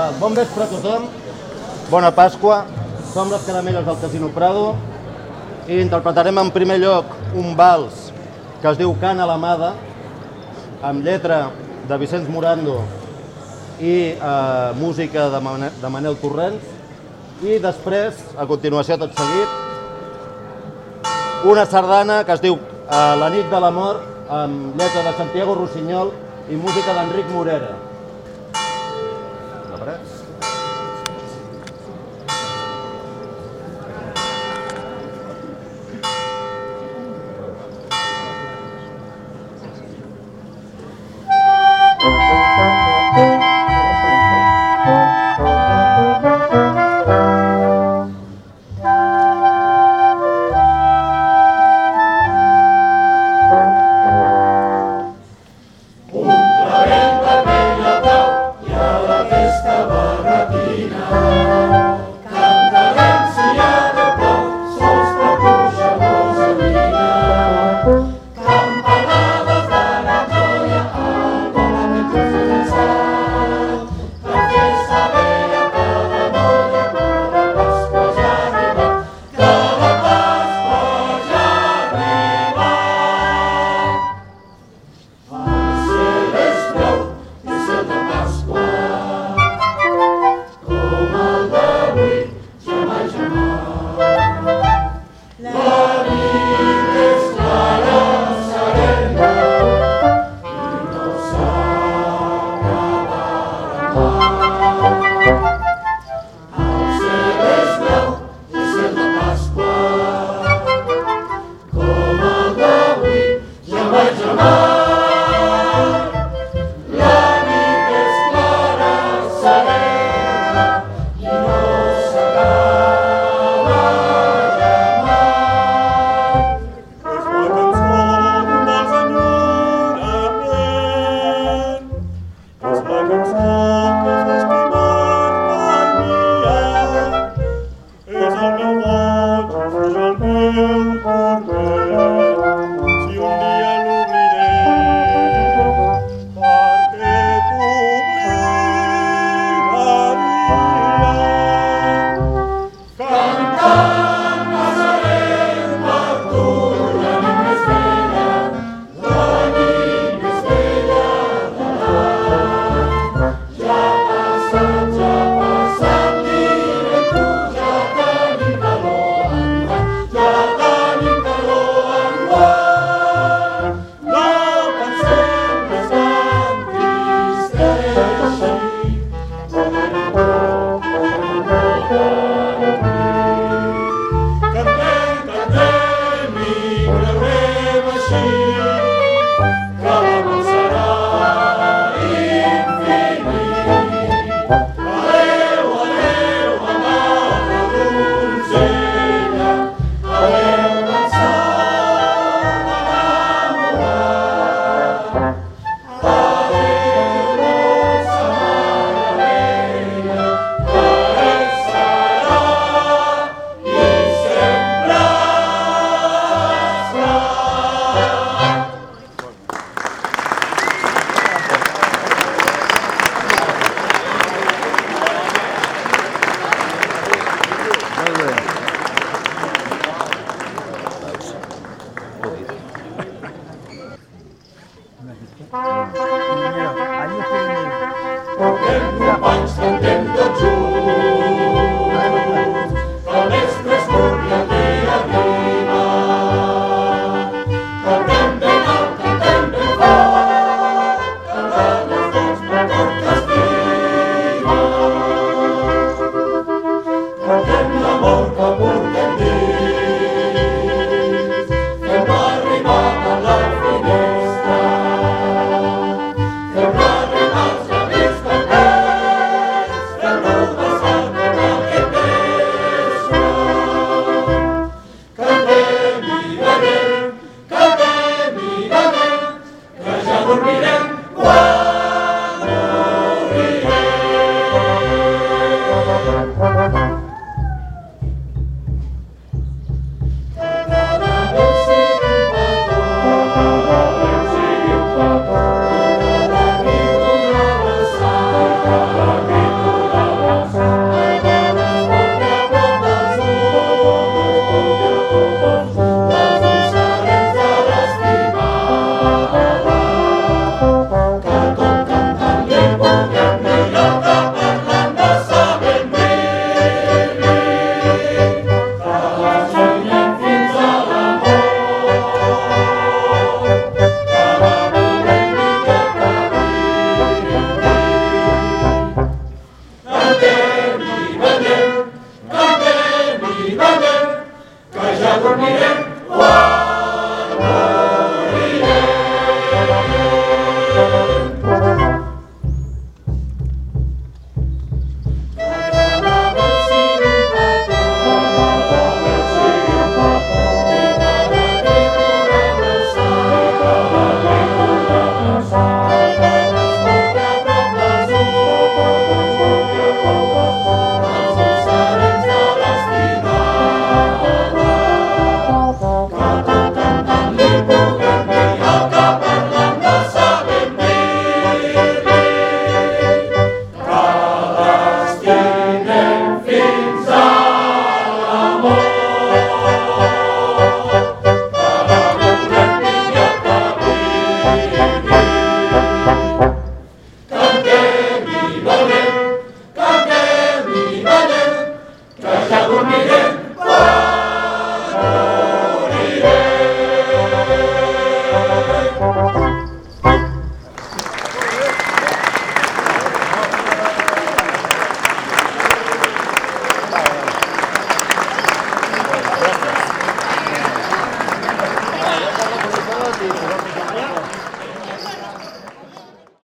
Va, bon vespre a tothom, bona Pasqua, som les caramelles del Casino Prado. I interpretarem en primer lloc un vals que es diu Cana l'Amada, amb lletra de Vicenç Morando i eh, música de, Mane de Manel Torrents, i després, a continuació tot seguit, una sardana que es diu eh, La nit de l'amor, amb lletra de Santiago Rossinyol i música d'Enric Morera. but Oh. Condemn the monks, condemn the Jews.